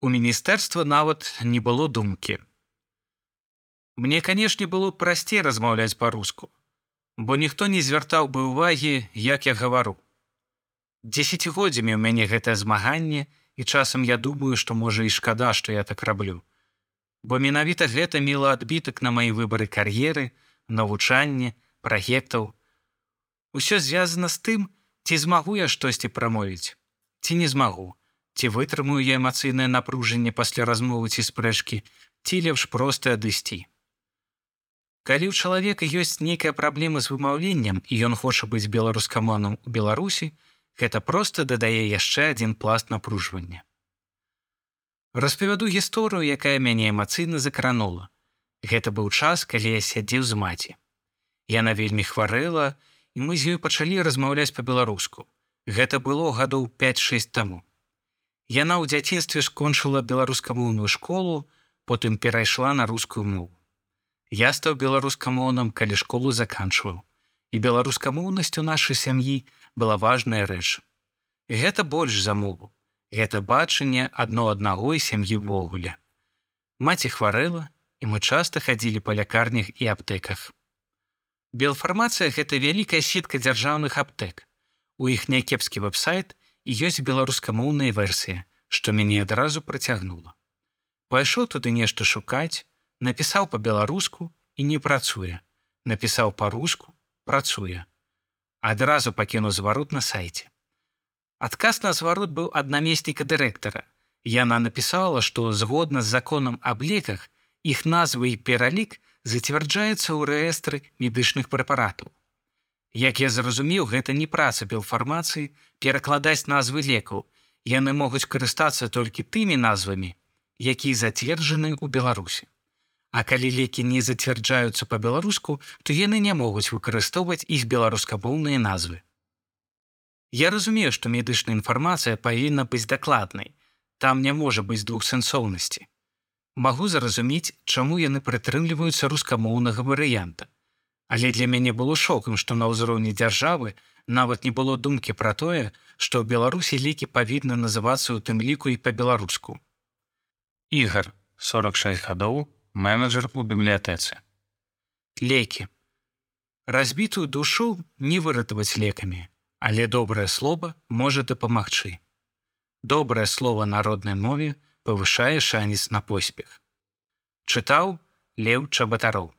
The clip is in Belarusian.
У міністэрства нават не было думкі. Мне, канешне, было прасцей размаўляць па-руску, бо ніхто не звяртаў бы ўвагі, як я гавару. Дзесяцігоддзямі ў мяне гэтае змаганне, і часам я думаю, што можа і шкада, што я так раблю. Бо менавіта гэта мела адбітак на маі выбары кар'еры, навучанне, праектаў. Усё звязана з тым, ці змагу я штосьці прамовіць, ці не змагу, ці вытрымую я эмацыйнае напружанне пасля размовы ці спрэчкі, ці лепш проста адысці. Калі ў чалавека ёсць нейкая праблема з вымаўленнем і ён хоча быць беларускамонам у Беларусі, гэта проста дадае яшчэ адзін пласт напружвання. Распавяду гісторыю, якая мяне эмацыйна закранула. Гэта быў час, калі я сядзеў з маці. Яна вельмі хварэла, і мы з ёй пачалі размаўляць па-беларуску. Гэта было гадоў 5-6 таму. Яна ў дзяцінстве скончыла беларускамоўную школу, потым перайшла на рускую мову. Я стаў беларускамоўным, калі школу заканчваў. І беларускамоўнасць у нашай сям'і была важная рэч. Гэта больш за мову. Гэта бачанне адно аднаго і сям'і ўвогуле. Маці хварэла, і мы часта хадзілі па лякарнях і аптэках. Белфармацыя гэта вялікая сетка дзяржаўных аптэк. У іх някепскі веб-сайт і ёсць беларускамоўная версія, што мяне адразу працягнула. Пайшоў туды нешта шукаць, напісаў па-беларуску і не працуе. Напісаў па-руску, працуе. Адразу пакінуў зварот на сайце. Адказ на зварот быў ад намесніка дырэктара. Яна напісала, што згодна з законам аб леках іх назвы і пералік, зацвярджаецца ў рэестры медычных прэпаратаў. Як я зразумеў, гэта не праца белфармацыі перакладаць назвы лекаў. Яны могуць карыстацца толькі тымі назвамі, якія зацверджаны ў Беларусі. А калі лекі не зацвярджаюцца па-беларуску, то яны не могуць выкарыстоўваць іх беларускабоўныя назвы. Я разумею, што медычная інфармацыя павінна быць дакладнай. Там не можа быць двухсэнсоўнасці магу зразумець, чаму яны прытрымліваюцца рускамоўнага варыянта. Але для мяне было шокам, што на ўзроўні дзяржавы нават не было думкі пра тое, што ў Беларусі лекі павінны называцца ў тым ліку і па-беларуску. Ігар 46 гадоў менеджер у бібліятэцы. Лекі. Разбітую душу не выратаваць лекамі, але добрае слово можа дапамагчы. Добрае слово народнай мове, павышае шанец на поспех. Чытаў Леў Чабатароў.